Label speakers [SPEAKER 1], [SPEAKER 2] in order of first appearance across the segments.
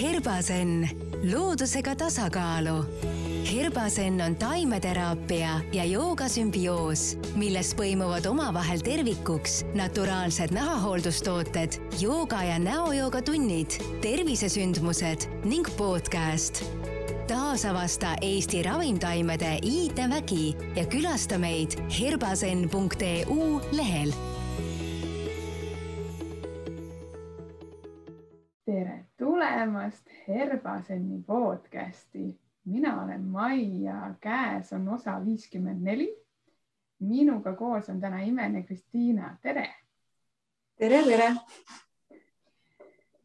[SPEAKER 1] Herbasen, loodusega tasakaalu. Herbasen on taimeteraapia ja joogasümbioos, milles põimuvad omavahel tervikuks naturaalsed nahahooldustooted, jooga ja näojooga tunnid, tervisesündmused ning podcast. taasavasta Eesti ravimtaimede iidevägi ja külasta meid herbasen.eu lehel
[SPEAKER 2] tulemast Herbaseni podcasti. mina olen Mai ja käes on osa viiskümmend neli. minuga koos on täna imene Kristiina, tere.
[SPEAKER 3] tere, tere.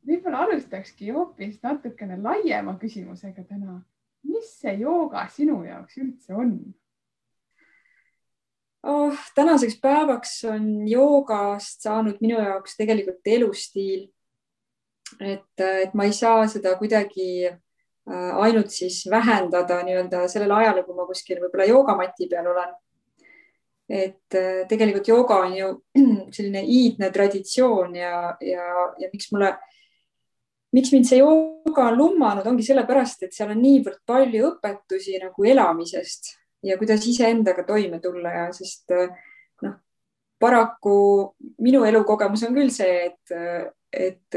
[SPEAKER 2] võib-olla alustakski hoopis natukene laiema küsimusega täna. mis see jooga sinu jaoks üldse on?
[SPEAKER 3] Oh, tänaseks päevaks on joogast saanud minu jaoks tegelikult elustiil et, et ma ei saa seda kuidagi äh, ainult siis vähendada nii-öelda sellel ajal, kui ma kuskil võib-olla joogamati peal olen. et äh, tegelikult jooga on ju selline iidne traditsioon ja, ja, ja miks mulle, miks mind see jooga on lummanud, ongi sellepärast, et seal on niivõrd palju õpetusi nagu elamisest ja kuidas iseendaga toime tulla ja sest äh, noh, paraku minu elukogemus on küll see, et, et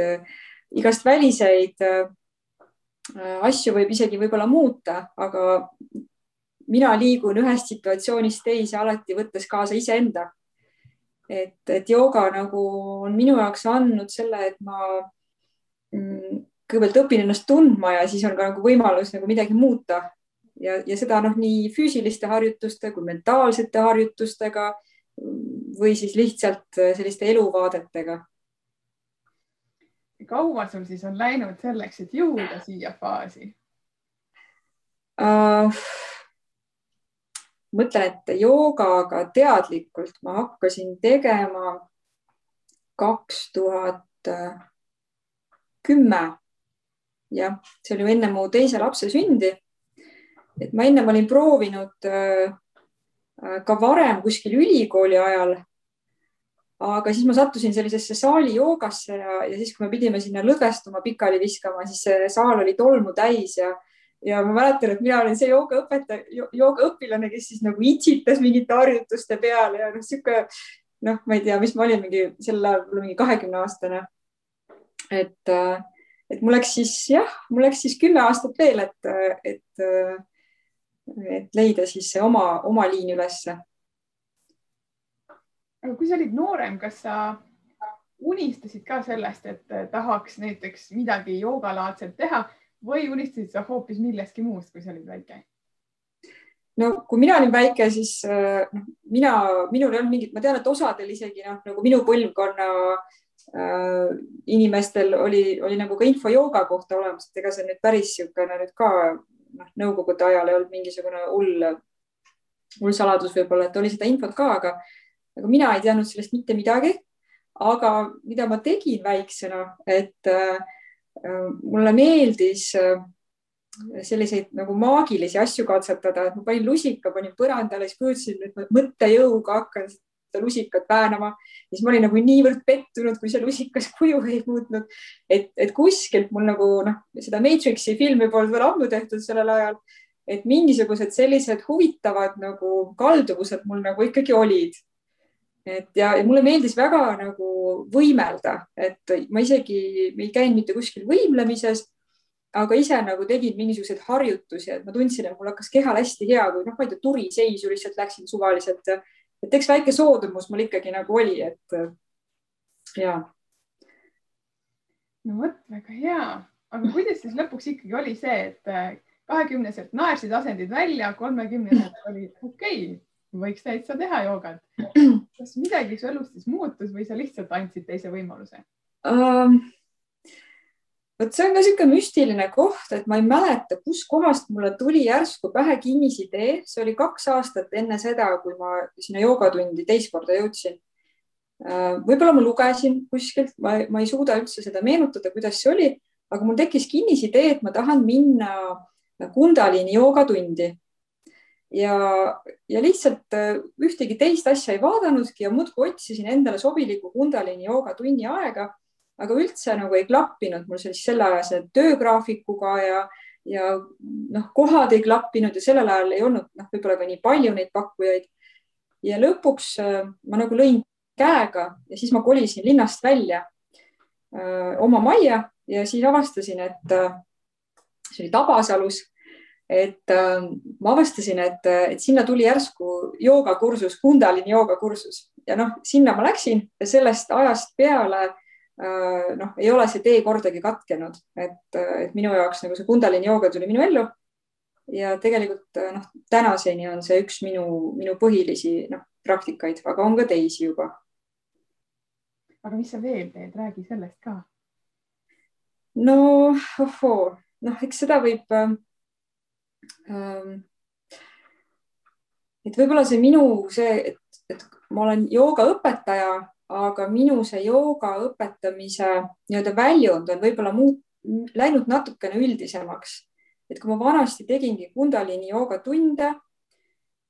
[SPEAKER 3] igast väliseid äh, asju võib isegi võib-olla muuta, aga mina liigun ühest situatsioonist teise alati võttes kaasa iseenda. et, et jooga nagu on minu jaoks andnud selle, et ma mm, kõigepealt õpin ennast tundma ja siis on ka nagu võimalus nagu midagi muuta ja, ja seda noh, nii füüsiliste harjutuste kui mentaalsete harjutustega või siis lihtsalt selliste eluvaadetega
[SPEAKER 2] kaua sul siis on läinud selleks, et jõuda siia faasi
[SPEAKER 3] uh,? mõtlen, et joogaga teadlikult ma hakkasin tegema kaks tuhat kümme. jah, see oli enne mu teise lapse sündi. et ma ennem olin proovinud uh, ka varem kuskil ülikooli ajal aga siis ma sattusin sellisesse saali joogasse ja, ja siis, kui me pidime sinna lõdvestuma pikali viskama, siis see saal oli tolmu täis ja, ja ma mäletan, et mina olin see joogaõpetaja, joogaõpilane, kes siis nagu itsitas mingite harjutuste peale ja noh, sihuke noh, ma ei tea, mis ma olin mingi sel ajal, mingi kahekümne aastane. et, et mul läks siis jah, mul läks siis kümme aastat veel, et, et, et leida siis see oma, oma liin ülesse
[SPEAKER 2] aga kui sa olid noorem, kas sa unistasid ka sellest, et tahaks näiteks midagi joogalaadset teha või unistasid sa hoopis millestki muust, kui sa olid väike?
[SPEAKER 3] no kui mina olin väike, siis noh, mina, minul ei olnud mingit, ma tean, et osadel isegi noh, nagu minu põlvkonna äh, inimestel oli, oli nagu ka info jooga kohta olemas, et ega see nüüd päris niisugune nüüd ka noh, nõukogude ajal ei olnud mingisugune hull, hull saladus võib-olla, et oli seda infot ka, aga aga mina ei teadnud sellest mitte midagi. aga mida ma tegin väiksena, et äh, mulle meeldis äh, selliseid nagu maagilisi asju katsetada, et ma panin lusika, panin põrandale, siis kujutasin, et ma mõttejõuga hakkan seda lusikat väänama, siis ma olin nagu niivõrd pettunud, kui see lusikas kuju ei muutnud, et, et kuskilt mul nagu noh, seda Matrixi filmi polnud veel ammu tehtud sellel ajal, et mingisugused sellised huvitavad nagu kalduvused mul nagu ikkagi olid et ja, ja mulle meeldis väga nagu võimelda, et ma isegi ei käinud mitte kuskil võimlemises, aga ise nagu tegin mingisuguseid harjutusi, et ma tundsin, et mul hakkas kehal hästi hea, kui noh, ma ei tea, turiseisu lihtsalt läksin suvaliselt. et eks väike soodumus mul ikkagi nagu oli, et ja.
[SPEAKER 2] no vot, väga hea, aga kuidas siis lõpuks ikkagi oli see, et kahekümneselt naersid asendid välja, kolmekümneselt oli okei okay võiks täitsa teha joogat. kas midagi su elus siis muutus või sa lihtsalt andsid teise võimaluse um,?
[SPEAKER 3] vot see on ka niisugune müstiline koht, et ma ei mäleta, kuskohast mulle tuli järsku pähe kinnisidee, see oli kaks aastat enne seda, kui ma sinna joogatundi teist korda jõudsin. Võib-olla ma lugesin kuskilt, ma, ma ei suuda üldse seda meenutada, kuidas see oli, aga mul tekkis kinnisidee, et ma tahan minna Kundalini joogatundi ja, ja lihtsalt äh, ühtegi teist asja ei vaadanudki ja muudkui otsisin endale sobiliku Kundalini jooga tunni aega. aga üldse nagu ei klappinud mul siis selle ajase töögraafikuga ja, ja noh, kohad ei klappinud ja sellel ajal ei olnud noh, võib-olla ka nii palju neid pakkujaid. ja lõpuks äh, ma nagu lõin käega ja siis ma kolisin linnast välja öö, äh, oma majja ja siis avastasin, et äh, see oli Tabasalus et äh, ma avastasin, et, et sinna tuli järsku joogakursus, Kundalini joogakursus ja noh, sinna ma läksin ja sellest ajast peale äh, noh, ei ole see tee kordagi katkenud, et, et minu jaoks nagu see Kundalini jooga tuli minu ellu. ja tegelikult noh, tänaseni on see üks minu, minu põhilisi noh, praktikaid, aga on ka teisi juba.
[SPEAKER 2] aga mis sa veel teed, räägi sellest ka.
[SPEAKER 3] no ohoo, noh, eks seda võib äh, et võib-olla see minu see, et, et ma olen joogaõpetaja, aga minu see jooga õpetamise nii-öelda väljund on võib-olla muut, läinud natukene üldisemaks. et kui ma vanasti tegingi Kundalini joogatunde,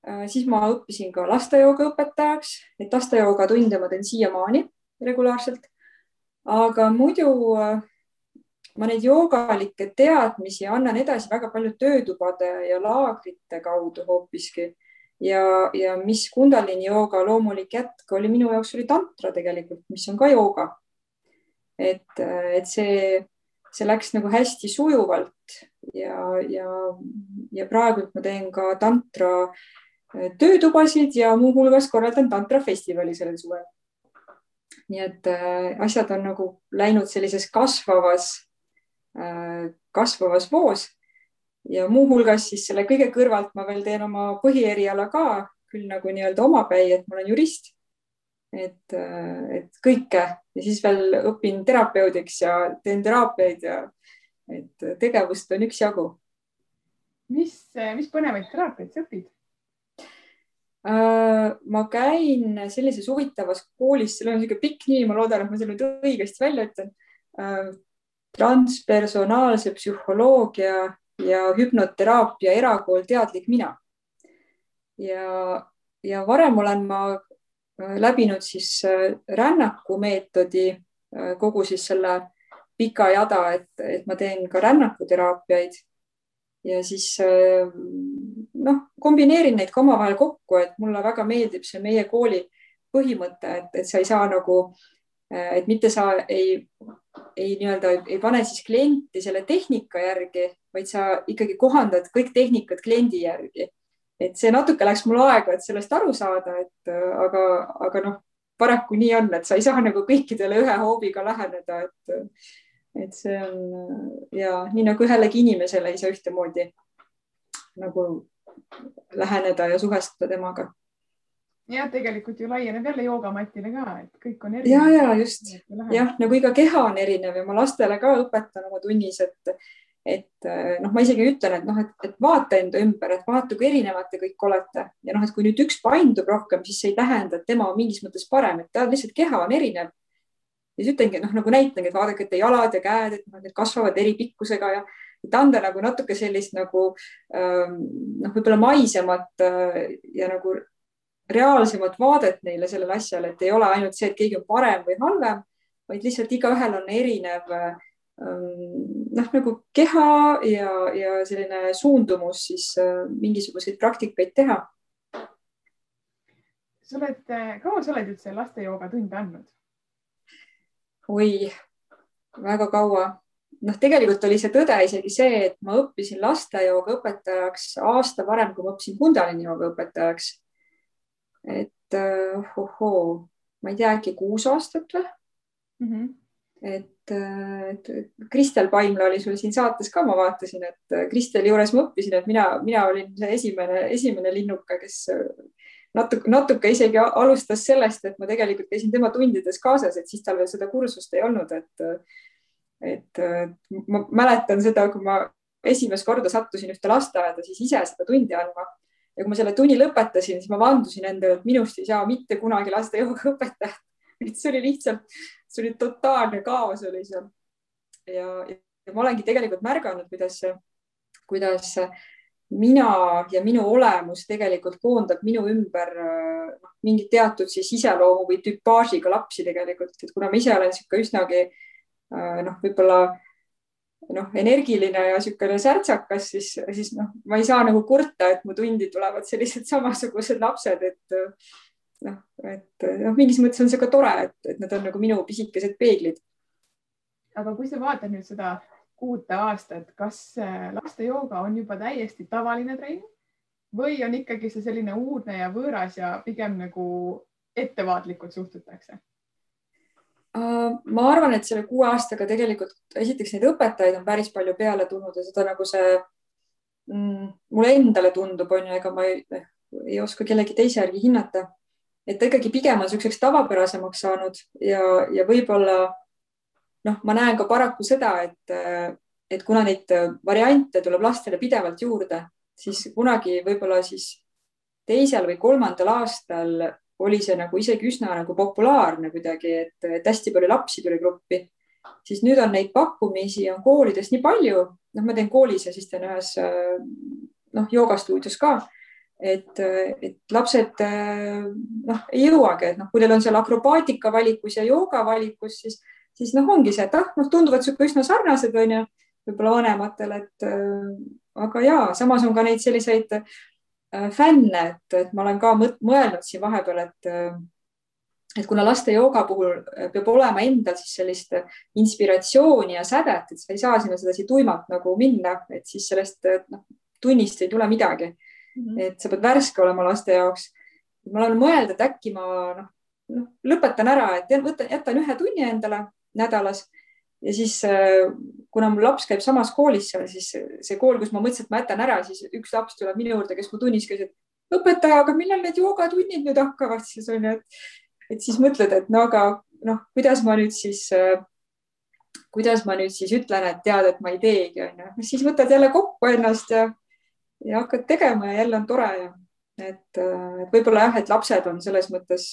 [SPEAKER 3] äh, siis ma õppisin ka lastejooga õpetajaks, et lastejooga tunde ma teen siiamaani regulaarselt. aga muidu äh, ma neid joogalikke teadmisi annan edasi väga palju töötubade ja laagrite kaudu hoopiski. ja, ja mis Kundalini jooga loomulik jätk oli minu jaoks oli tantra tegelikult, mis on ka jooga. et, et see, see läks nagu hästi sujuvalt ja, ja, ja praegu ma teen ka tantra töötubasid ja muuhulgas korraldan tantrafestivali sellel suvel. nii et äh, asjad on nagu läinud sellises kasvavas kasvavas voos ja muuhulgas siis selle kõige kõrvalt ma veel teen oma põhieriala ka küll nagu nii-öelda omapäi, et ma olen jurist. et, äh, et kõike ja siis veel õpin terapeudiks ja teen teraapiaid ja et tegevust on üksjagu.
[SPEAKER 2] mis, mis põnevaid teraapiaid sa õpid?
[SPEAKER 3] Äh, ma käin sellises huvitavas koolis, seal on niisugune pikk nimi, ma loodan, et ma selle nüüd õigesti välja ütlen transpersonaalse psühholoogia ja hüpnoteraapia erakool Teadlik mina. ja, ja varem olen ma äh, läbinud siis äh, rännaku meetodi äh, kogu siis selle pika jada, et, et ma teen ka rännakuteraapiaid ja siis noh, kombineerin neid ka omavahel kokku, et mulle väga meeldib see meie kooli põhimõte, et, et sa ei saa nagu et mitte sa ei, ei nii-öelda ei pane siis klienti selle tehnika järgi, vaid sa ikkagi kohandad kõik tehnikad kliendi järgi. et see natuke läks mul aega, et sellest aru saada, et äh, aga, aga noh, paraku nii on, et sa ei saa nagu kõikidele ühe hoobiga läheneda, et, et see on ja nii nagu ühelegi inimesele ei saa ühtemoodi nagu läheneda ja suhestuda temaga
[SPEAKER 2] jah, tegelikult ju laieneb jälle joogamatile ka, et kõik on erinev.
[SPEAKER 3] ja, ja just jah, nagu iga keha on erinev ja ma lastele ka õpetan oma tunnis, et, et noh, ma isegi ütlen, et noh, et, et vaata enda ümber, et vaata, kui erinevad te kõik olete ja noh, et kui nüüd üks paindub rohkem, siis see ei tähenda, et tema on mingis mõttes parem, et ta lihtsalt keha on erinev. ja siis ütlengi, noh, nagu näitangi, et vaadake, et jalad ja käed, et need kasvavad eri pikkusega ja et anda nagu natuke sellist nagu ähm, noh, võib-olla maisemat äh, ja nagu reaalsemat vaadet neile sellele asjale, et ei ole ainult see, et keegi on parem või halvem, vaid lihtsalt igaühel on erinev ähm, noh, nagu keha ja, ja selline suundumus siis äh, mingisuguseid praktikaid teha.
[SPEAKER 2] sa oled, kaua sa oled üldse lastejoogatunde andnud?
[SPEAKER 3] oi, väga kaua. noh, tegelikult oli see tõde isegi see, et ma õppisin lastejooga õpetajaks aasta varem, kui ma õppisin Kundalini jooga õpetajaks et uh, ohoo, ma ei tea, äkki kuus aastat või mm? -hmm. et, äh, et Kristel Paimla oli sul siin saates ka, ma vaatasin, et äh, Kristeli juures ma õppisin, et mina, mina olin see esimene, esimene linnuke, kes natuke, natuke isegi alustas sellest, et ma tegelikult käisin tema tundides kaasas, et siis tal veel seda kursust ei olnud, et et ma mäletan seda, kui ma esimest korda sattusin ühte lasteaeda, siis ise seda tundi andma ja kui ma selle tunni lõpetasin, siis ma vandusin endale, et minust ei saa mitte kunagi lastejõuga õpetajat. et see oli lihtsalt, see oli totaalne kaos oli seal. ja, ja ma olengi tegelikult märganud, kuidas, kuidas mina ja minu olemus tegelikult koondab minu ümber noh, mingit teatud siis iseloomu või tüpaažiga lapsi tegelikult, et kuna ma ise olen niisugune üsnagi noh, võib-olla noh, energiline ja niisugune särtsakas, siis, siis noh, ma ei saa nagu kurta, et mu tundi tulevad sellised samasugused lapsed, et noh, et noh, mingis mõttes on see ka tore, et, et nad on nagu minu pisikesed peeglid.
[SPEAKER 2] aga kui sa vaatad nüüd seda kuute aastat, kas laste jooga on juba täiesti tavaline trenn või on ikkagi see selline uudne ja võõras ja pigem nagu ettevaatlikult suhtutakse?
[SPEAKER 3] Äh, ma arvan, et selle kuue aastaga tegelikult esiteks neid õpetajaid on päris palju peale tulnud ja seda nagu see mm, mulle endale tundub, on ju, ega ma ei, ei oska kellegi teise järgi hinnata. et ta ikkagi pigem on niisuguseks tavapärasemaks saanud ja, ja võib-olla noh, ma näen ka paraku seda, et, et kuna neid variante tuleb lastele pidevalt juurde, siis kunagi võib-olla siis teisel või kolmandal aastal oli see nagu isegi üsna nagu populaarne kuidagi, et, hästi palju lapsi tuli gruppi, siis nüüd on neid pakkumisi on koolides nii palju, noh, ma teen koolis ja siis teen ühes noh, joogastuudios ka, et, et lapsed noh, ei jõuagi, et noh, kui neil on seal akrobaatika valikus ja jooga valikus, siis, siis noh, ongi see, et ah, noh, tunduvad sihuke üsna sarnased, onju, võib-olla vanematele, et aga ja samas on ka neid selliseid Äh, fänne, et, et ma olen ka mõelnud siin vahepeal, et äh, et kuna laste jooga puhul äh, peab olema endal siis sellist inspiratsiooni ja sädet, et sa ei saa sinna sedasi tuimalt nagu minna, et siis sellest noh, tunnist ei tule midagi mm. -hmm. et sa pead värske olema laste jaoks. ma olen mõelnud, et äkki ma noh, noh lõpetan ära, et võtan, jätan ühe tunni endale nädalas ja siis kuna mul laps käib samas koolis seal, siis see kool, kus ma mõtlesin, et ma jätan ära, siis üks laps tuleb minu juurde, kes mu tunnis käis, et õpetaja, aga millal need joogatunnid nüüd hakkavad siis? On ju, et, et siis mõtled, et no aga noh, kuidas ma nüüd siis, kuidas ma nüüd siis ütlen, et tead, et ma ei teegi, on ju, siis võtad jälle kokku ennast ja, ja hakkad tegema ja jälle on tore ja et, et võib-olla jah, et lapsed on selles mõttes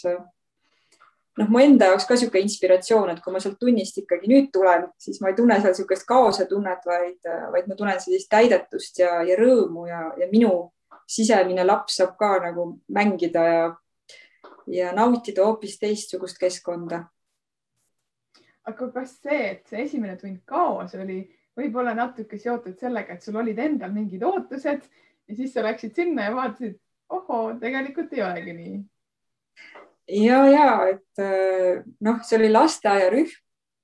[SPEAKER 3] noh, mu enda jaoks ka niisugune inspiratsioon, et kui ma sealt tunnist ikkagi nüüd tulen, siis ma ei tunne seal niisugust kaose tunnet, vaid, vaid ma tunnen sellist täidetust ja, ja rõõmu ja, ja minu sisemine laps saab ka nagu mängida ja, ja nautida hoopis teistsugust keskkonda.
[SPEAKER 2] aga kas see, et see esimene tund kaos oli võib-olla natuke seotud sellega, et sul olid endal mingid ootused ja siis sa läksid sinna ja vaatasid, ohoo, tegelikult ei olegi nii
[SPEAKER 3] ja, ja et äh, noh, see oli lasteaiarühm.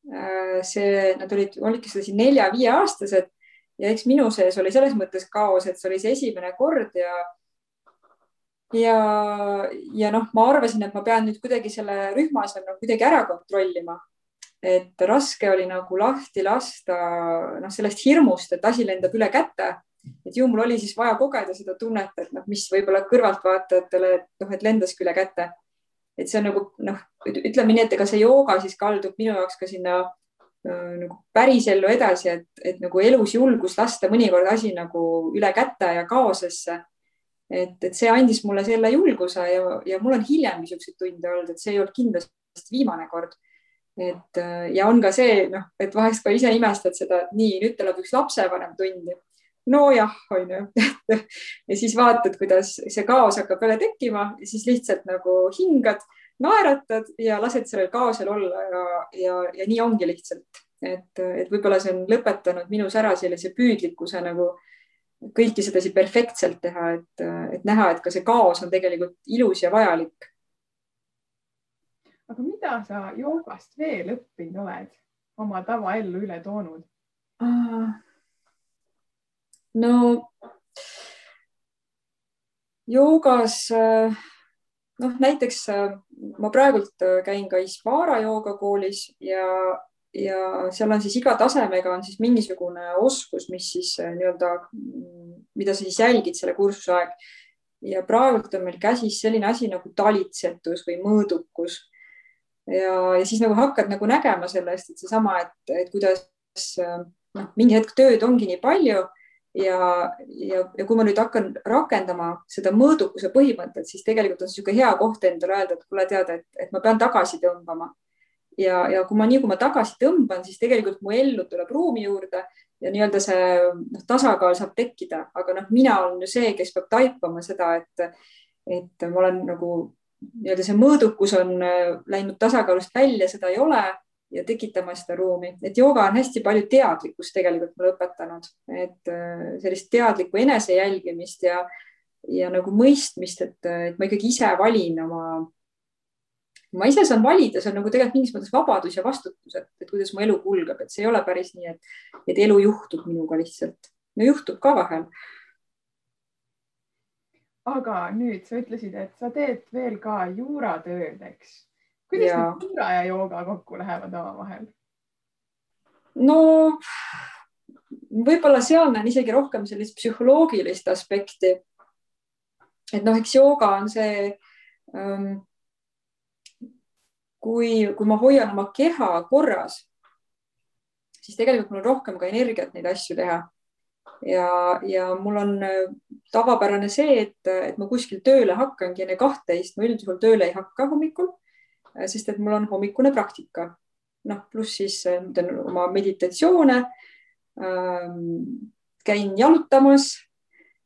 [SPEAKER 3] Äh, see, nad olid, olidki sellised nelja-viieaastased ja eks minu sees oli selles mõttes kaos, et see oli see esimene kord ja ja, ja noh, ma arvasin, et ma pean nüüd kuidagi selle rühma seal nagu kuidagi ära kontrollima. et raske oli nagu lahti lasta noh, sellest hirmust, et asi lendab üle käte. et ju mul oli siis vaja kogeda seda tunnet, et noh, mis võib-olla kõrvaltvaatajatele, et noh, et lendaski üle käte et see on nagu noh, ütleme nii, et ega see jooga siis kaldub minu jaoks ka sinna nagu pärisellu edasi, et, et nagu elus julgus lasta mõnikord asi nagu üle käte ja kaosesse. et, et see andis mulle selle julguse ja, ja mul on hiljem niisuguseid tunde olnud, et see ei olnud kindlasti viimane kord. et ja on ka see, noh, et vahest ka ise imestad seda, et nii, nüüd tuleb üks lapsevanem tundi nojah, onju. ja siis vaatad, kuidas see kaos hakkab jälle tekkima ja siis lihtsalt nagu hingad, naeratad ja lased sellel kaosel olla ja, ja, ja nii ongi lihtsalt, et, et võib-olla see on lõpetanud minus ära sellise püüdlikkuse nagu kõike sedasi perfektselt teha, et, et näha, et ka see kaos on tegelikult ilus ja vajalik.
[SPEAKER 2] aga mida sa joogast veel õppinud oled, oma tavaellu üle toonud?
[SPEAKER 3] No joogas noh, näiteks ma praegult käin ka Isvara joogakoolis ja, ja seal on siis iga tasemega on siis mingisugune oskus, mis siis nii-öelda, mida sa siis jälgid selle kursuse aeg. ja praegult on meil käsis selline asi nagu talitsetus või mõõdukus. ja, ja siis nagu hakkad nagu nägema sellest, et seesama, et, et kuidas noh, mingi hetk tööd ongi nii palju ja, ja, ja kui ma nüüd hakkan rakendama seda mõõdukuse põhimõtet, siis tegelikult on niisugune hea koht endale öelda, et kuule, tead, et, et ma pean tagasi tõmbama. ja, ja kui ma, nii kui ma tagasi tõmban, siis tegelikult mu ellu tuleb ruumi juurde ja nii-öelda see noh, tasakaal saab tekkida, aga noh, mina olen ju see, kes peab taipama seda, et, et ma olen nagu nii-öelda see mõõdukus on läinud tasakaalust välja, seda ei ole ja tekitama seda ruumi, et jooga on hästi palju teadlikkust tegelikult mulle õpetanud, et äh, sellist teadlikku enese jälgimist ja, ja nagu mõistmist, et, et ma ikkagi ise valin oma, ma ise saan valida, see on nagu tegelikult mingis mõttes vabadus ja vastutus, et, et kuidas mu elu kulgeb, et see ei ole päris nii, et, et elu juhtub minuga lihtsalt. no juhtub ka vahel
[SPEAKER 2] aga nüüd sa ütlesid, et sa teed veel ka juuratööd, eks? Kuidas ja. need juura ja jooga kokku lähevad omavahel?
[SPEAKER 3] no võib-olla seal näen isegi rohkem sellist psühholoogilist aspekti. et noh, eks jooga on see ähm,, kui, kui ma hoian oma keha korras, siis tegelikult mul on rohkem ka energiat neid asju teha ja, ja mul on äh, tavapärane see, et, et ma kuskil tööle hakkangi enne kahtteist, ma üldjuhul tööle ei hakka hommikul, sest et mul on hommikune praktika. noh, pluss siis äh, teen oma meditatsioone. Ähm,, käin jalutamas.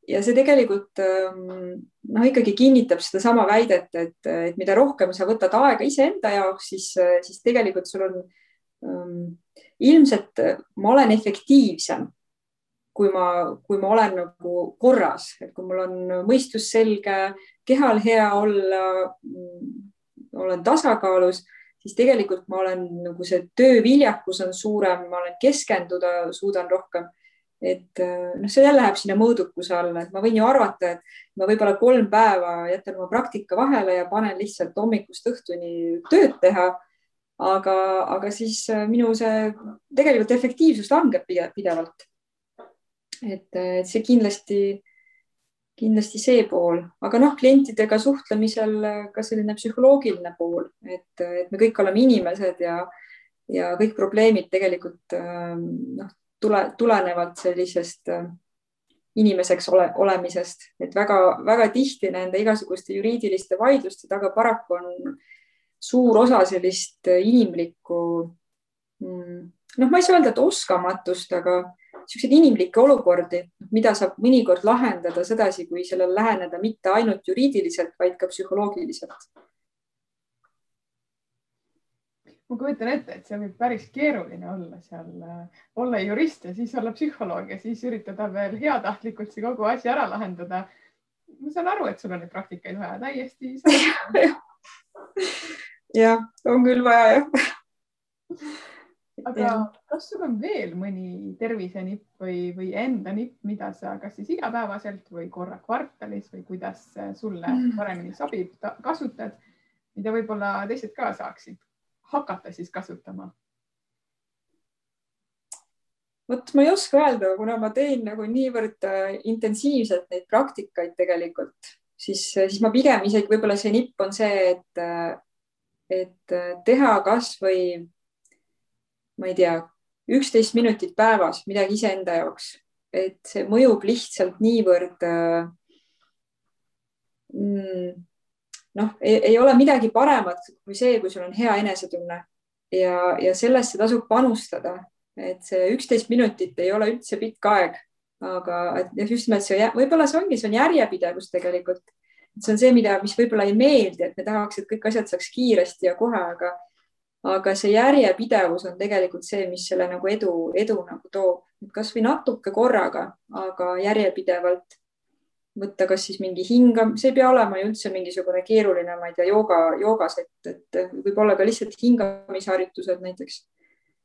[SPEAKER 3] Ja see tegelikult ähm, noh, ikkagi kinnitab sedasama väidet, et, et mida rohkem sa võtad aega iseenda jaoks, siis, siis tegelikult sul on ähm, ilmselt ma olen efektiivsem kui ma, kui ma olen nagu korras, et kui mul on mõistus selge, kehal hea olla, olen tasakaalus, siis tegelikult ma olen nagu see tööviljakus on suurem, ma olen keskenduda, suudan rohkem. et noh, see jälle läheb sinna mõõdukuse alla, et ma võin ju arvata, et ma võib-olla kolm päeva jätan oma praktika vahele ja panen lihtsalt hommikust õhtuni tööd teha aga, aga siis minu see tegelikult efektiivsus langeb pidevalt et, et see kindlasti, kindlasti see pool, aga noh, klientidega suhtlemisel ka selline psühholoogiline pool, et, et me kõik oleme inimesed ja, ja kõik probleemid tegelikult noh, tule, tulenevalt sellisest inimeseks ole, olemisest, et väga-väga tihti nende igasuguste juriidiliste vaidluste taga paraku on suur osa sellist inimlikku, mm, noh, ma ei saa öelda, et oskamatust, aga niisuguseid inimlikke olukordi, mida saab mõnikord lahendada sedasi, kui sellele läheneda mitte ainult juriidiliselt, vaid ka psühholoogiliselt.
[SPEAKER 2] ma kujutan ette, et see võib päris keeruline olla seal, olla jurist ja siis olla psühholoog ja siis üritada veel heatahtlikult see kogu asi ära lahendada. ma saan aru, et sul on neid praktikaid vaja, täiesti.
[SPEAKER 3] jah, on küll vaja jah
[SPEAKER 2] aga kas sul on veel mõni tervisenipp või, või enda nipp, mida sa kas siis igapäevaselt või korra kvartalis või kuidas sulle mm. paremini sobib, kasutad, mida võib-olla teised ka saaksid hakata siis kasutama?
[SPEAKER 3] vot ma ei oska öelda, kuna ma teen nagu niivõrd äh, intensiivselt neid praktikaid tegelikult, siis, siis ma pigem isegi võib-olla see nipp on see, et, äh, et äh, teha kasvõi ma ei tea, üksteist minutit päevas midagi iseenda jaoks, et see mõjub lihtsalt niivõrd äh, mm, noh, ei ole midagi paremat kui see, kui sul on hea enesetunne. ja, ja sellesse tasub panustada, et see üksteist minutit ei ole üldse pikk aeg, aga et just nimelt see, võib-olla see ongi, see on järjepidevus tegelikult. see on see, mida, mis võib-olla ei meeldi, et me tahaks, et kõik asjad saaks kiiresti ja kohe, aga aga see järjepidevus on tegelikult see, mis selle nagu edu, edu nagu toob, kasvõi natuke korraga, aga järjepidevalt võtta, kas siis mingi hingam, see ei pea olema ju üldse mingisugune keeruline, ma ei tea, jooga, joogasett, et võib-olla ka lihtsalt hingamisharjutused näiteks.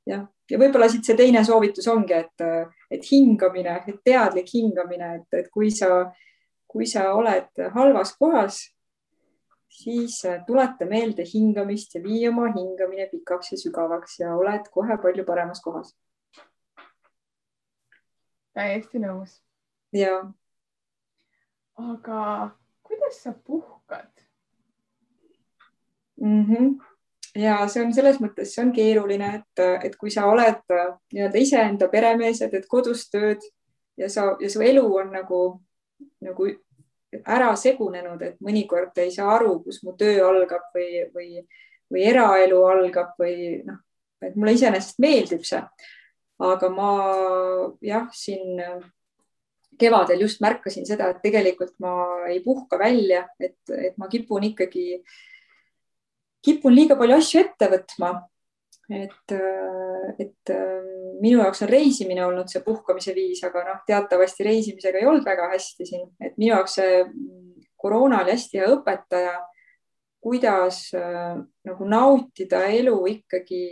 [SPEAKER 3] jah, ja võib-olla siit see teine soovitus ongi, et, et hingamine, et teadlik hingamine, et, et kui sa, kui sa oled halvas kohas, siis äh, tuleta meelde hingamist ja vii oma hingamine pikaks ja sügavaks ja oled kohe palju paremas kohas.
[SPEAKER 2] täiesti nõus.
[SPEAKER 3] ja.
[SPEAKER 2] aga kuidas sa puhkad
[SPEAKER 3] mm? -hmm. ja see on selles mõttes, see on keeruline, et, et kui sa oled äh, nii-öelda iseenda peremees ja teed kodus tööd ja sa ja su elu on nagu, nagu ära segunenud, et mõnikord ei saa aru, kus mu töö algab või, või, või eraelu algab või noh, et mulle iseenesest meeldib see. aga ma jah, siin kevadel just märkasin seda, et tegelikult ma ei puhka välja, et, et ma kipun ikkagi, kipun liiga palju asju ette võtma et, et minu jaoks on reisimine olnud see puhkamise viis, aga noh, teatavasti reisimisega ei olnud väga hästi siin, et minu jaoks see koroona oli hästi hea õpetaja, kuidas äh, nagu nautida elu ikkagi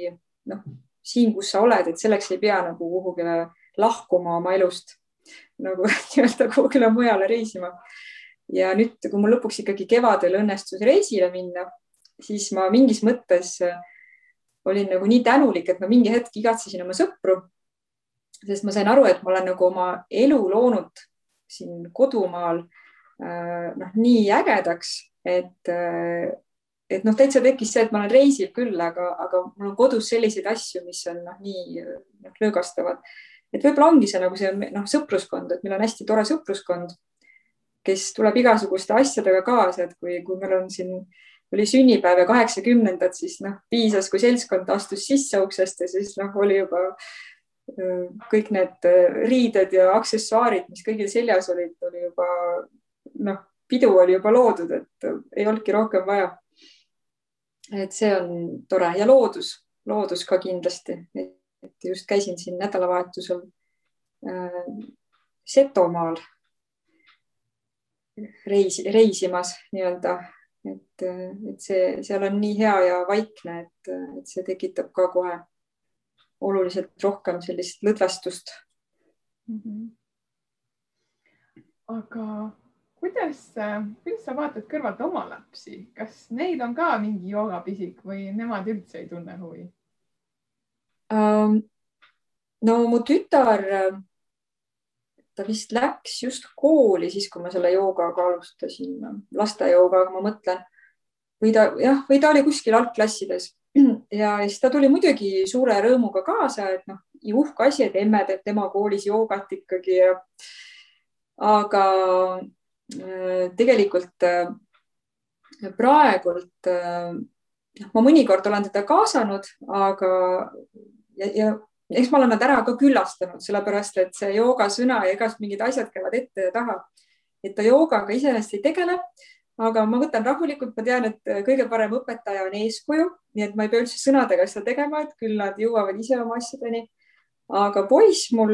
[SPEAKER 3] noh, siin, kus sa oled, et selleks ei pea nagu kuhugile lahkuma oma elust nagu nii-öelda kuhugile mujale reisima. ja nüüd, kui mul lõpuks ikkagi kevadel õnnestus reisile minna, siis ma mingis mõttes äh, olin nagu nii tänulik, et ma mingi hetk igatsesin oma sõpru, sest ma sain aru, et ma olen nagu oma elu loonud siin kodumaal äh, noh, nii ägedaks, et, äh, et noh, täitsa tekkis see, et ma olen reisil küll, aga, aga mul on kodus selliseid asju, mis on noh, nii noh, löögastavad. et võib-olla ongi see nagu see noh, sõpruskond, et meil on hästi tore sõpruskond, kes tuleb igasuguste asjadega kaasa, et kui, kui meil on siin äh, oli sünnipäev ja kaheksakümnendad, siis noh, piisas, kui seltskond astus sisse uksest ja siis noh, oli juba kõik need riided ja aksessuaarid, mis kõigil seljas olid, oli juba noh, pidu oli juba loodud, et ei olnudki rohkem vaja. et see on tore ja loodus, loodus ka kindlasti, et just käisin siin nädalavahetusel äh, Setomaal reis, reisimas nii-öelda et, et see, seal on nii hea ja vaikne, et, et see tekitab ka kohe oluliselt rohkem sellist lõdvestust mm. -hmm.
[SPEAKER 2] aga kuidas, kuidas sa vaatad kõrvalt oma lapsi, kas neil on ka mingi joogapisik või nemad üldse ei tunne huvi
[SPEAKER 3] um,? no mu tütar ta vist läks just kooli siis, kui ma selle joogaga alustasin, lastejoogaga, ma mõtlen. või ta jah, või ta oli kuskil algklassides ja siis ta tuli muidugi suure rõõmuga kaasa, et noh, uhke asi, et emme teeb tema koolis joogat ikkagi ja. aga äh, tegelikult äh, praegult äh, noh, ma mõnikord olen teda kaasanud, aga ja, ja eks ma olen nad ära ka küllastanud, sellepärast et see joogasõna ja igast mingid asjad käivad ette ja taha. et ta joogaga iseenesest ei tegele, aga ma võtan rahulikult, ma tean, et kõige parem õpetaja on eeskuju, nii et ma ei pea üldse sõnadega seda tegema, et küll nad jõuavad ise oma asjadeni. aga poiss mul,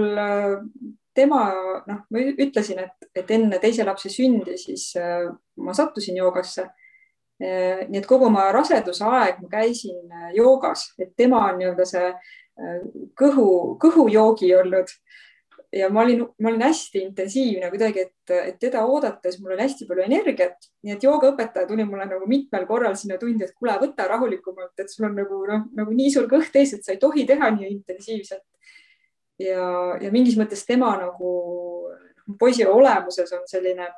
[SPEAKER 3] tema, noh, ma ütlesin, et, et enne teise lapse sündi, siis äh, ma sattusin joogasse äh, nii et kogu oma raseduse aeg ma käisin äh, joogas, et tema on nii-öelda see kõhu, kõhujoogi olnud. Ja ma olin, ma olin hästi intensiivne kuidagi, et, et teda oodates mul oli hästi palju energiat, nii et joogaõpetaja tuli mulle nagu mitmel korral sinna tundi, et kuule, võta rahulikumalt, et sul on nagu noh, nagu nii suur kõht ees, et sa ei tohi teha nii intensiivselt. ja, ja mingis mõttes tema nagu poisi olemuses on selline,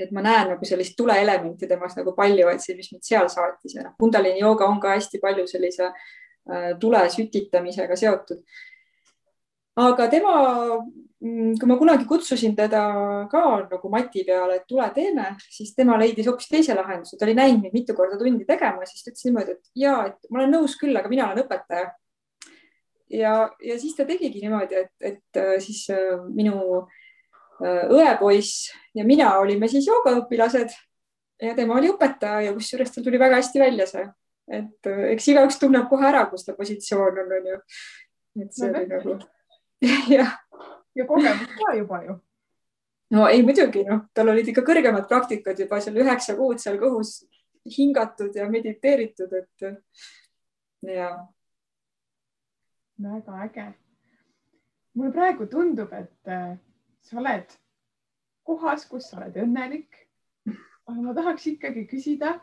[SPEAKER 3] et ma näen nagu sellist tuleelementi temas nagu palju, et see, mis mind seal saatis. Ja noh, Kundalini jooga on ka hästi palju sellise Äh, tule sütitamisega seotud. aga tema, mm, kui ma kunagi kutsusin teda ka nagu mati peale, et tule teeme, siis tema leidis hoopis teise lahenduse, ta oli näinud mind mitu korda tundi tegema, siis ta ütles niimoodi, et ja, et ma olen nõus küll, aga mina olen õpetaja. ja, ja siis ta tegigi niimoodi, et, et äh, siis äh, minu õepoiss ja mina olime siis joogaõpilased ja tema oli õpetaja ja kusjuures tal tuli väga hästi välja see et äh, eks igaüks tunneb kohe ära, kus ta positsioon on, onju. et see no, oli nagu jah.
[SPEAKER 2] ja kogemus ka juba ju.
[SPEAKER 3] no ei, muidugi noh, tal olid ikka kõrgemad praktikad juba seal üheksa kuud seal kõhus hingatud ja mediteeritud, et ja.
[SPEAKER 2] väga äge. mulle praegu tundub, et äh, sa oled kohas, kus sa oled õnnelik. aga ma tahaks ikkagi küsida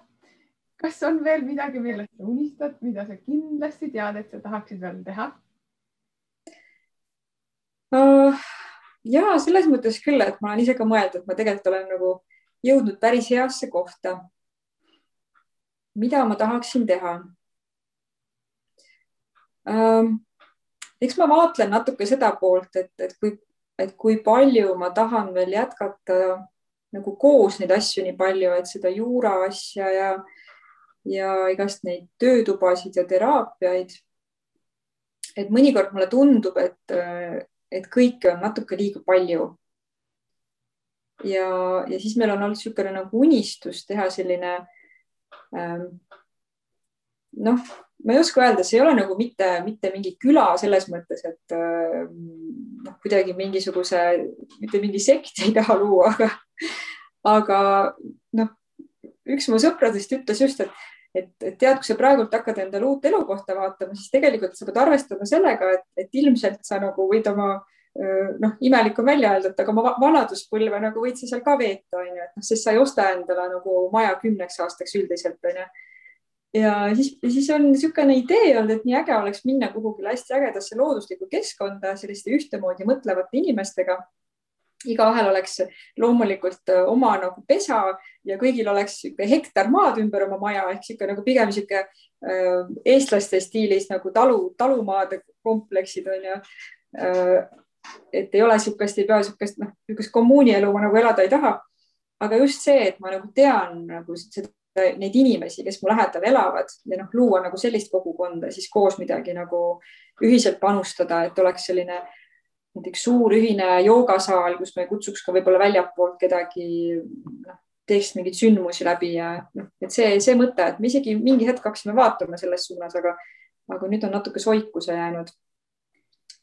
[SPEAKER 2] kas on veel midagi, millest sa unistad, mida sa kindlasti tead, et sa tahaksid veel teha
[SPEAKER 3] uh,? ja selles mõttes küll, et ma olen ise ka mõelnud, et ma tegelikult olen nagu jõudnud päris heasse kohta. mida ma tahaksin teha uh,? eks ma vaatlen natuke seda poolt, et, et kui, et kui palju ma tahan veel jätkata nagu koos neid asju nii palju, et seda juura asja ja ja igast neid töötubasid ja teraapiaid. et mõnikord mulle tundub, et, et kõike on natuke liiga palju. ja, ja siis meil on olnud niisugune nagu unistus teha selline ähm, noh, ma ei oska öelda, see ei ole nagu mitte, mitte mingi küla selles mõttes, et noh, kuidagi mingisuguse, mitte mingi sekti ei taha luua, aga, aga noh, üks mu sõpradest ütles just, et, et, et tead, kui sa praegult hakkad endale uut elukohta vaatama, siis tegelikult sa pead arvestama sellega, et, et ilmselt sa nagu võid oma noh, imelik on välja öelda, et aga oma vanaduspõlve nagu võid sa seal ka veeta, onju, et noh, sest sa ei osta endale nagu maja kümneks aastaks üldiselt, onju ja siis, siis on niisugune idee olnud, et nii äge oleks minna kuhugile hästi ägedasse looduslikku keskkonda selliste ühtemoodi mõtlevate inimestega. Igaühel oleks loomulikult äh, oma nagu pesa ja kõigil oleks niisugune hektar maad ümber oma maja ehk niisugune nagu pigem niisugune äh, eestlaste stiilis nagu talu, talumaade kompleksid on ju äh,. et ei ole niisugust, ei pea niisugust, noh, niisugust kommuunielu ma nagu elada ei taha. aga just see, et ma nagu tean nagu seda neid inimesi, kes mu lähedal elavad ja noh, luua nagu sellist kogukonda, siis koos midagi nagu ühiselt panustada, et oleks selline näiteks suur ühine joogasaal, kus me kutsuks ka võib-olla väljapoolt kedagi, noh, teeks mingeid sündmusi läbi ja noh, et see, see mõte, et me isegi mingi hetk hakkasime vaatama selles suunas, aga, aga nüüd on natuke soikuse jäänud.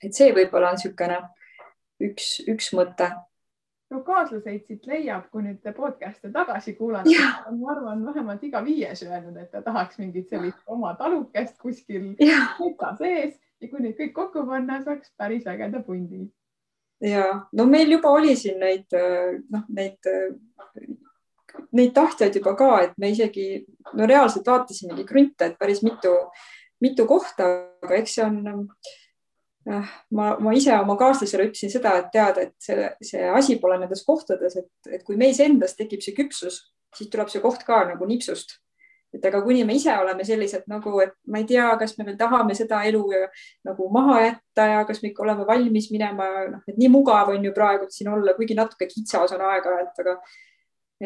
[SPEAKER 3] et see võib-olla on niisugune üks, üks mõte.
[SPEAKER 2] No kaaslaseid siit leiab, kui nüüd podcast'e tagasi kuulata, ma arvan, vähemalt iga viies öelnud, et ta tahaks mingit sellist oma talukest kuskil metsa sees ja kui need kõik kokku panna, saaks päris ägeda pundi.
[SPEAKER 3] ja no meil juba oli siin neid noh, neid, neid tahtjaid juba ka, et me isegi no reaalselt vaatasimegi krunte, et päris mitu, mitu kohta, aga eks see on ma, ma ise oma kaaslasele ütlesin seda, et teada, et see, see asi pole nendes kohtades, et, et kui meis endas tekib see küpsus, siis tuleb see koht ka nagu nipsust. Et aga kuni me ise oleme sellised nagu, et ma ei tea, kas me veel tahame seda elu ja, nagu maha jätta ja kas me ikka oleme valmis minema, noh, et nii mugav on ju praegu siin olla, kuigi natuke kitsas on aeg-ajalt, aga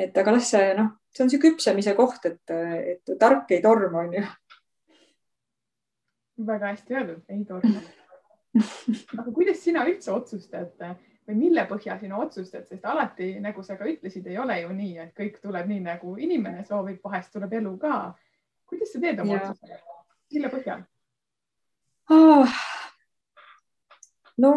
[SPEAKER 3] et aga las see noh, see on see küpsemise koht, et, et tark ei torma, on ju.
[SPEAKER 2] väga hästi öeldud, ei torma aga kuidas sina üldse otsustad või mille põhjal sina otsustad, sest alati, nagu sa ka ütlesid, ei ole ju nii, et kõik tuleb nii, nagu inimene soovib, vahest tuleb elu ka. kuidas sa teed oma otsuse, mille põhjal
[SPEAKER 3] oh.? no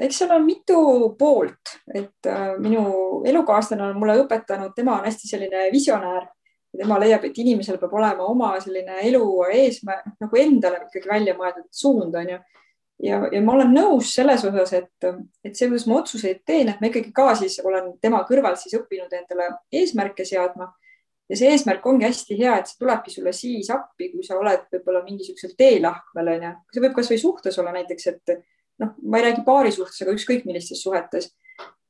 [SPEAKER 3] eks seal on mitu poolt, et äh, minu elukaaslane on mulle õpetanud, tema on hästi selline visionäär tema leiab, et inimesel peab olema oma selline elu eesmärk, nagu endale ikkagi välja mõeldud suund on ju ja, ja ma olen nõus selles osas, et, et see, kuidas ma otsuseid teen, et ma ikkagi ka siis olen tema kõrval siis õppinud endale eesmärke seadma. ja see eesmärk ongi hästi hea, et see tulebki sulle siis appi, kui sa oled võib-olla mingisugusel teelahkmel onju. see võib kasvõi suhtes olla näiteks, et noh, ma ei räägi paari suhtes, aga ükskõik millistes suhetes.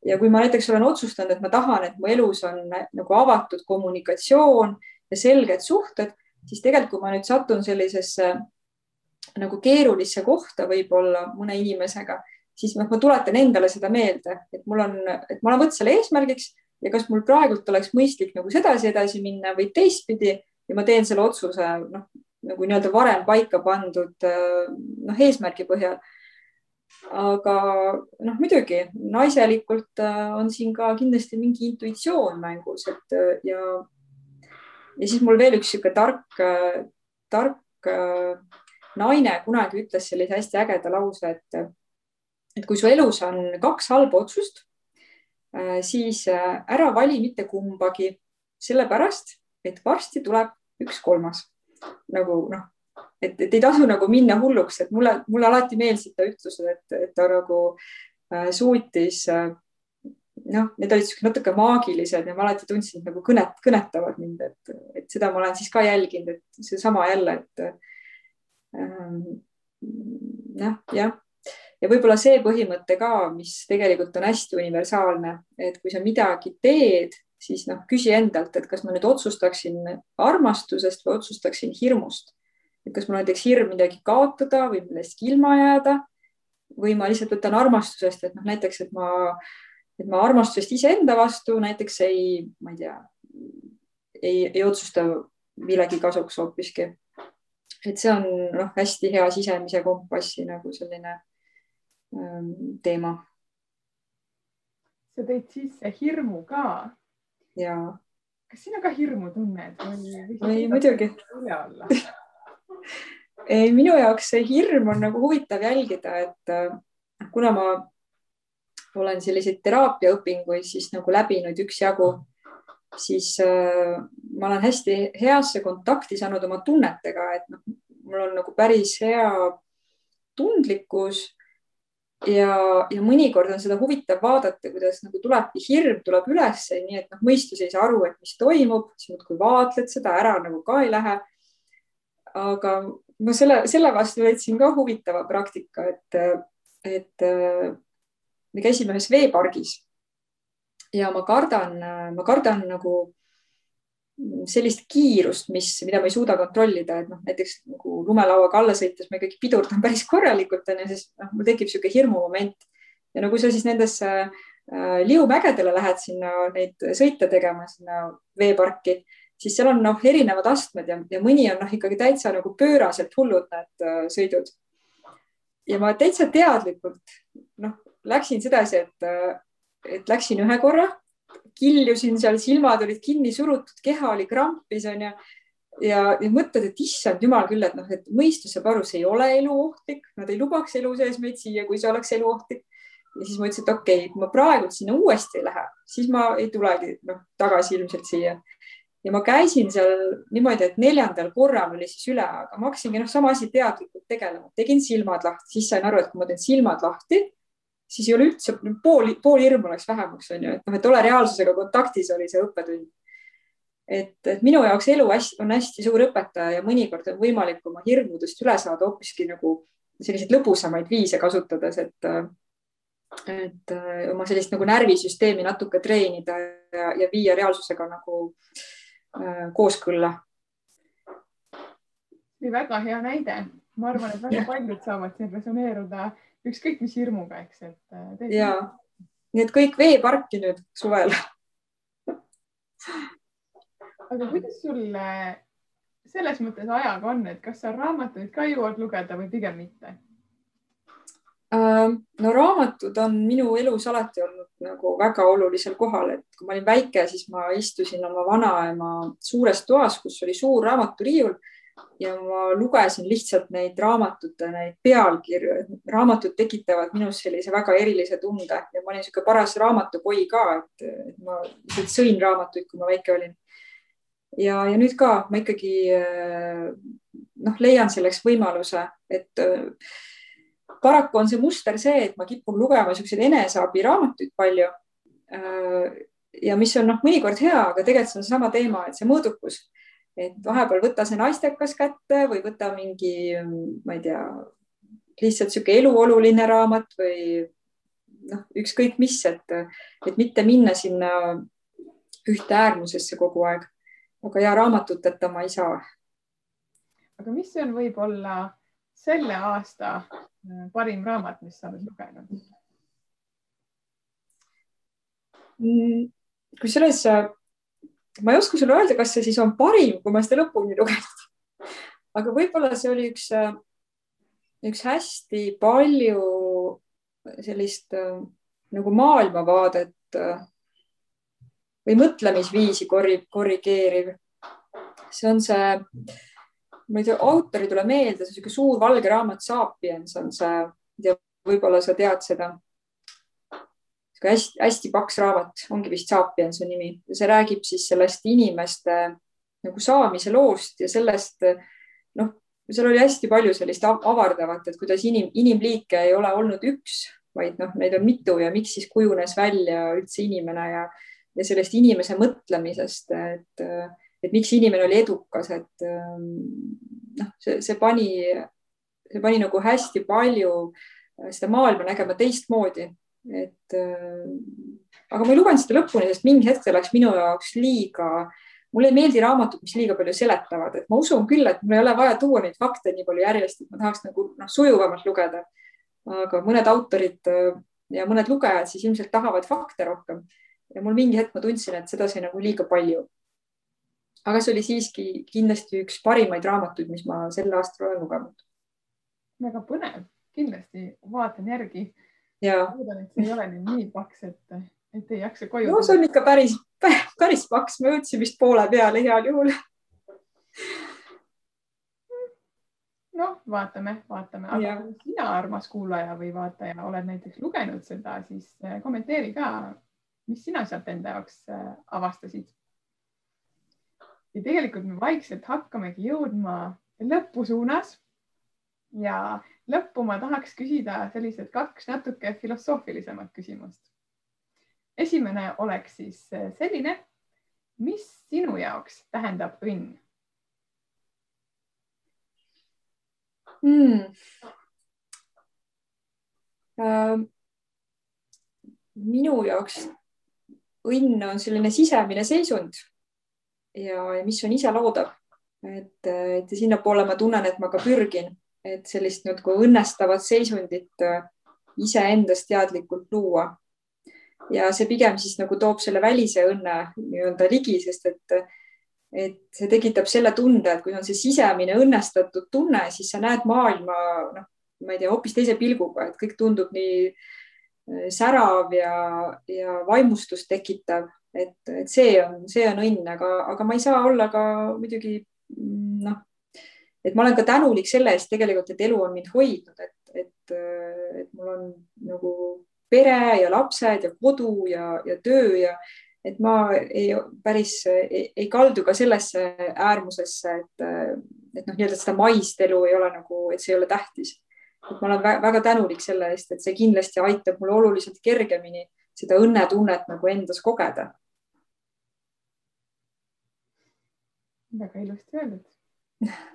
[SPEAKER 3] ja kui ma näiteks olen otsustanud, et ma tahan, et mu elus on nagu avatud kommunikatsioon ja selged suhted, siis tegelikult, kui ma nüüd satun sellisesse nagu keerulisse kohta võib-olla mõne inimesega, siis noh, ma tuletan endale seda meelde, et mul on, et ma olen võtnud selle eesmärgiks ja kas mul praegult oleks mõistlik nagu sedasi edasi minna või teistpidi ja ma teen selle otsuse noh, nagu nii-öelda varem paika pandud noh, eesmärgi põhjal. aga noh, muidugi naiselikult on siin ka kindlasti mingi intuitsioon mängus, et ja ja siis mul veel üks niisugune tark, tark naine kunagi ütles sellise hästi ägeda lause, et, et kui su elus on kaks halba otsust, äh, siis äh, ära vali mitte kumbagi, sellepärast et varsti tuleb üks kolmas. nagu noh, et, et ei tasu nagu minna hulluks, et mulle, mulle alati meeldisid ta ütlused, et, et ta nagu äh, suutis äh, noh, need olid siuksed natuke maagilised ja ma alati tundsin, et nagu kõnet, kõnetavad mind, et, et seda ma olen siis ka jälginud, et seesama jälle, et noh, jah, ja võib-olla see põhimõte ka, mis tegelikult on hästi universaalne, et kui sa midagi teed, siis noh, küsi endalt, et kas ma nüüd otsustaksin armastusest või otsustaksin hirmust. et kas mul näiteks hirm midagi kaotada või millestki ilma jääda või ma lihtsalt võtan armastusest, et noh, näiteks, et ma, et ma armastusest iseenda vastu näiteks ei, ma ei tea, ei, ei otsusta millegi kasuks hoopiski et see on noh, hästi hea sisemise kompassi nagu selline ähm, teema.
[SPEAKER 2] sa tõid sisse hirmu ka.
[SPEAKER 3] ja.
[SPEAKER 2] kas sina ka hirmu tunned
[SPEAKER 3] ei, muidugi. ei, minu jaoks see hirm on nagu huvitav jälgida, et äh, kuna ma olen selliseid teraapiaõpinguid siis nagu läbinud üksjagu, siis äh, ma olen hästi heasse kontakti saanud oma tunnetega, et noh, mul on nagu päris hea tundlikkus ja, ja mõnikord on seda huvitav vaadata, kuidas nagu tulebki hirm tuleb ülesse, nii et noh, mõistus ei saa aru, et mis toimub, siis muudkui vaatled seda ära nagu ka ei lähe. aga ma selle, selle vastu leidsin ka huvitava praktika, et, et me käisime ühes veepargis ja ma kardan, ma kardan nagu sellist kiirust, mis, mida ma ei suuda kontrollida, et noh, näiteks nagu lumelauaga alla sõites ma ikkagi pidurdan päris korralikult onju, siis noh, mul tekib niisugune hirmumoment ja no kui sa siis nendesse äh, liumägedele lähed sinna neid sõite tegema sinna veeparki, siis seal on noh, erinevad astmed ja, ja mõni on noh, ikkagi täitsa nagu pööraselt hullud need äh, sõidud. ja ma täitsa teadlikult noh, läksin sedasi, et, äh, et läksin ühe korra kiljusin seal, silmad olid kinni surutud, keha oli krampis onju. ja, ja mõtled, et issand jumal küll, et noh, et mõistus saab aru, see ei ole eluohtlik, nad ei lubaks elu sees meid siia, kui see oleks eluohtlik. ja siis ma ütlesin, et okei okay,, kui ma praegu sinna uuesti ei lähe, siis ma ei tulegi noh, tagasi ilmselt siia ja ma käisin seal niimoodi, et neljandal korral oli siis üle, aga ma hakkasingi noh, sama asi teadlikult tegelema, tegin silmad lahti, siis sain aru, et kui ma teen silmad lahti, siis ei ole üldse pool, pool hirmu läks vähemaks, on ju, et noh, et ole reaalsusega kontaktis, oli see õppetund. et, et minu jaoks elu on hästi suur õpetaja ja mõnikord on võimalik oma hirmudest üle saada hoopiski nagu selliseid lõbusamaid viise kasutades, et, et oma sellist nagu närvisüsteemi natuke treenida ja, ja viia reaalsusega nagu äh, kooskõlla.
[SPEAKER 2] väga hea näide, ma arvan, et väga paljud saavad siin resoneeruda ükskõik mis hirmuga, eks, et.
[SPEAKER 3] Äh, ja, nii et kõik veeparki nüüd suvel
[SPEAKER 2] aga kuidas sul selles mõttes ajaga on, et kas sa raamatuid ka jõuad lugeda või pigem mitte?
[SPEAKER 3] Ähm, no raamatud on minu elus alati olnud nagu väga olulisel kohal, et kui ma olin väike, siis ma istusin oma vanaema suures toas, kus oli suur raamaturiiul ja ma lugesin lihtsalt neid raamatute, neid pealkirju, raamatud tekitavad minus sellise väga erilise tunde ja ma olin niisugune paras raamatupoi ka, et, ma lihtsalt sõin raamatuid, kui ma väike olin. ja, ja nüüd ka ma ikkagi noh, leian selleks võimaluse, et paraku on see muster see, et ma kipun lugema niisuguseid eneseabiraamatuid palju. ja mis on noh, mõnikord hea, aga tegelikult see on seesama teema, et see mõõdukus et vahepeal võta see naistekas kätte või võta mingi, ma ei tea, lihtsalt niisugune eluoluline raamat või noh, ükskõik mis, et, et mitte minna sinna ühte äärmusesse kogu aeg. aga ja raamatuteta ma ei saa.
[SPEAKER 2] aga mis on võib-olla selle aasta äh, parim raamat, mis sa oled lugenud?
[SPEAKER 3] Mm, kusjuures ma ei oska sulle öelda, kas see siis on parim, kui ma seda lõpuni lugenud. aga võib-olla see oli üks, üks hästi palju sellist nagu maailmavaadet või mõtlemisviisi korri-, korrigeeriv. see on see, ma ei tea, autor ei tule meelde, see on niisugune suur valge raamat, Sapiens on see, võib-olla sa tead seda hästi-hästi paks raamat, ongi vist Sapiens on nimi. see räägib siis sellest inimeste nagu saamise loost ja sellest, noh, seal oli hästi palju sellist avardavat, et kuidas inim, inimliike ei ole olnud üks, vaid noh, neid on mitu ja miks siis kujunes välja üldse inimene ja, ja sellest inimese mõtlemisest, et, et miks inimene oli edukas, et noh, see, see pani, see pani nagu hästi palju seda maailma nägema teistmoodi et äh, aga ma ei lugenud seda lõpuni, sest mingi hetk ta läks minu jaoks liiga, mulle ei meeldi raamatud, mis liiga palju seletavad, et ma usun küll, et mul ei ole vaja tuua neid fakte nii palju järjest, et ma tahaks nagu noh, sujuvamalt lugeda. aga mõned autorid äh, ja mõned lugejad siis ilmselt tahavad fakte rohkem ja mul mingi hetk ma tundsin, et seda sai nagu liiga palju. aga see oli siiski kindlasti üks parimaid raamatuid, mis ma sel aastal olen lugenud.
[SPEAKER 2] väga põnev, kindlasti vaatan järgi
[SPEAKER 3] loodan,
[SPEAKER 2] et see ei ole nüüd nii paks, et, et ei jaksa koju.
[SPEAKER 3] no see on ikka päris, päris paks, ma jõudsin vist poole peale heal juhul.
[SPEAKER 2] noh, vaatame, vaatame, aga kui sina, armas kuulaja või vaataja, oled näiteks lugenud seda, siis äh, kommenteeri ka, mis sina sealt enda jaoks äh, avastasid. ja tegelikult me vaikselt hakkamegi jõudma lõpu suunas. ja lõppu ma tahaks küsida sellised kaks natuke filosoofilisemat küsimust. esimene oleks siis selline, mis sinu jaoks tähendab õnn?
[SPEAKER 3] hmm.. Äh, minu jaoks õnn on selline sisemine seisund ja mis on iseloodav, et, et sinnapoole ma tunnen, et ma ka pürgin, et sellist nagu õnnestavat seisundit äh, iseendas teadlikult luua. ja see pigem siis nagu toob selle välise õnne nii-öelda ligi, sest et et see tekitab selle tunde, et kui on see sisemine õnnestatud tunne, siis sa näed maailma, noh, ma ei tea, hoopis teise pilguga, et kõik tundub nii äh, särav ja, ja vaimustust tekitav, et, et see on, see on õnn, aga, aga ma ei saa olla ka muidugi et ma olen ka tänulik selle eest tegelikult, et elu on mind hoidnud, et, et, äh, et mul on nagu pere ja lapsed ja kodu ja, ja töö ja et ma ei päris ei, ei kaldu ka sellesse äärmusesse, et, et noh, nii-öelda seda maist elu ei ole nagu, et see ei ole tähtis. et ma olen väga tänulik selle eest, et see kindlasti aitab mul oluliselt kergemini seda õnnetunnet nagu endas kogeda.
[SPEAKER 2] väga ilusti öeldud.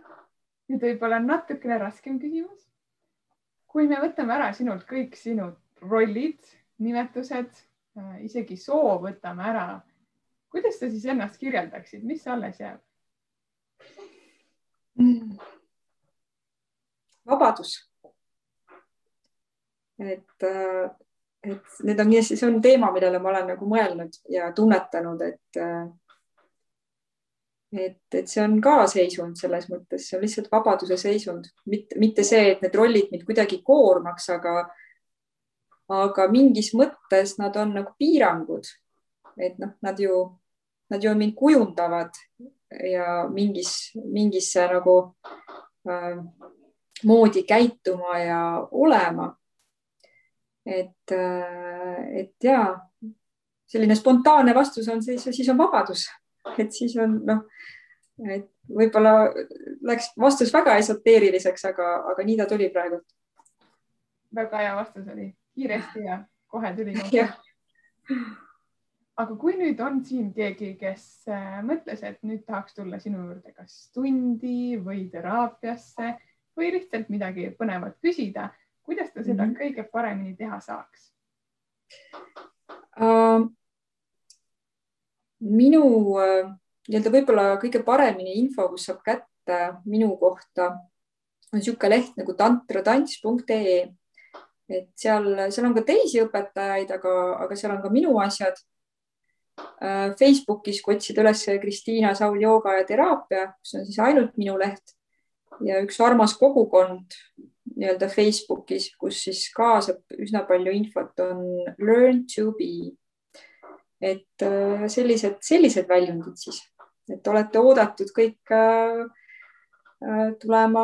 [SPEAKER 2] nüüd võib-olla natukene raskem küsimus. kui me võtame ära sinult kõik sinu rollid, nimetused Äh, isegi soov võtame ära. kuidas sa siis ennast kirjeldaksid, mis alles jääb
[SPEAKER 3] mm.? vabadus. et, äh, et need on, see on teema, millele ma olen nagu mõelnud ja tunnetanud, et äh, et, et see on ka seisund selles mõttes, see on lihtsalt vabaduse seisund, mitte, mitte see, et need rollid mind kuidagi koormaks, aga aga mingis mõttes nad on nagu piirangud. et noh, nad ju, nad ju mind kujundavad ja mingis, mingisse nagu äh, moodi käituma ja olema. et äh,, et ja selline spontaanne vastus on siis, siis on vabadus, et siis on noh, et võib-olla läks vastus väga esoteeriliseks, aga, aga nii ta tuli praegu.
[SPEAKER 2] väga hea vastus oli kiiresti ja kohe tuli aga kui nüüd on siin keegi, kes äh, mõtles, et nüüd tahaks tulla sinu juurde kas tundi või teraapiasse või lihtsalt midagi põnevat küsida, kuidas ta seda mm -hmm. kõige paremini teha saaks
[SPEAKER 3] uh,? Minu uh, nii-öelda võib-olla kõige paremini info, kus saab kätte minu kohta, on niisugune leht nagu tantratants.ee et seal, seal on ka teisi õpetajaid, aga, aga seal on ka minu asjad. Äh, Facebookis, kui otsida üles Kristiina Saul jooga ja teraapia, kus on siis ainult minu leht ja üks armas kogukond nii-öelda Facebookis, kus siis kaasab üsna palju infot, on Learn to be. Et äh, sellised, sellised väljundid siis, et olete oodatud kõik äh, tulema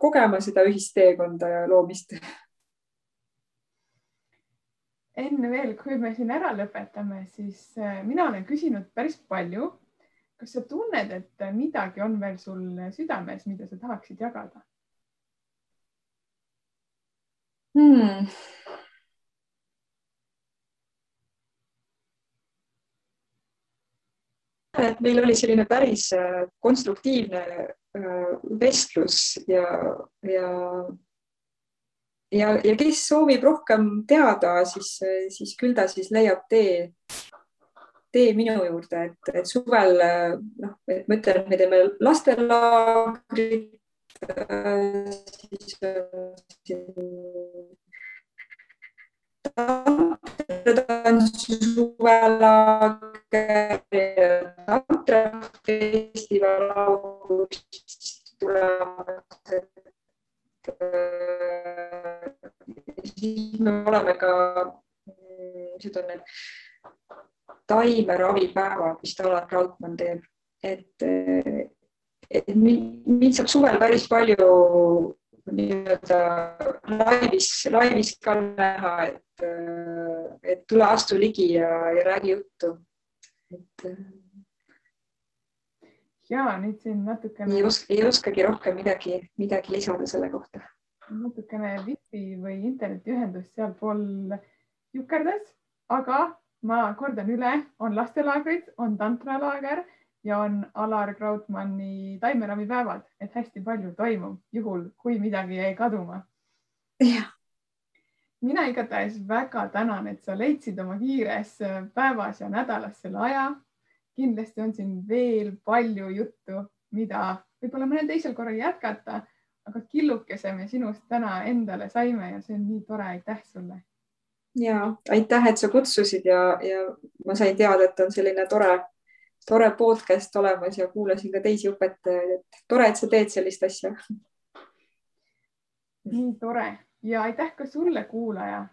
[SPEAKER 3] kogema seda ühist teekonda ja loomist
[SPEAKER 2] enne veel, kui me siin ära lõpetame, siis äh, mina olen küsinud päris palju. kas sa tunned, et midagi on veel sul südames, mida sa tahaksid jagada
[SPEAKER 3] hmm.? Et meil oli selline päris äh, konstruktiivne äh, vestlus ja, ja ja, ja kes soovib rohkem teada, siis, siis küll ta siis leiab tee, tee minu juurde, et, et suvel noh, et ma ütlen, et me teeme lastelaagrit, siis suvelaager, tantrafestival augustis tulemas, siis me oleme ka, need on need taimeravipäevad, mis Alar Raudmann teeb, et, et mind saab suvel päris palju nii-öelda laivis, laivis ka näha, et, et tule astu ligi ja, ja räägi juttu. et.
[SPEAKER 2] ja nüüd siin natukene.
[SPEAKER 3] ei oska, ei oskagi rohkem midagi, midagi lisada selle kohta.
[SPEAKER 2] natukene wifi või internetiühendus sealpool jukerdas, aga ma kordan üle, on lastelaagrid, on tantralaager ja on Alar Krautmanni taimeravipäevad, et hästi palju toimub, juhul kui midagi jäi kaduma. mina igatahes väga tänan, et sa leidsid oma kiires päevas ja nädalas selle aja. kindlasti on siin veel palju juttu, mida võib-olla mõnel teisel korral jätkata, aga killukese me sinust täna endale saime ja see on nii tore, aitäh sulle.
[SPEAKER 3] ja aitäh, et sa kutsusid ja, ja ma sain teada, et on selline tore tore podcast olemas ja kuulasin ka teisi õpetajaid, et tore, et sa teed sellist asja.
[SPEAKER 2] nii tore ja aitäh ka sulle, kuulaja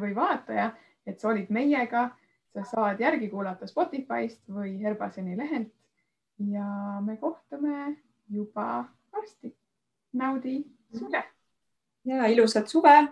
[SPEAKER 2] või vaataja, et sa olid meiega. sa saad järgi kuulata Spotify'st või Herbaseni lehelt ja me kohtume juba varsti. naudi suve.
[SPEAKER 3] ja ilusat suve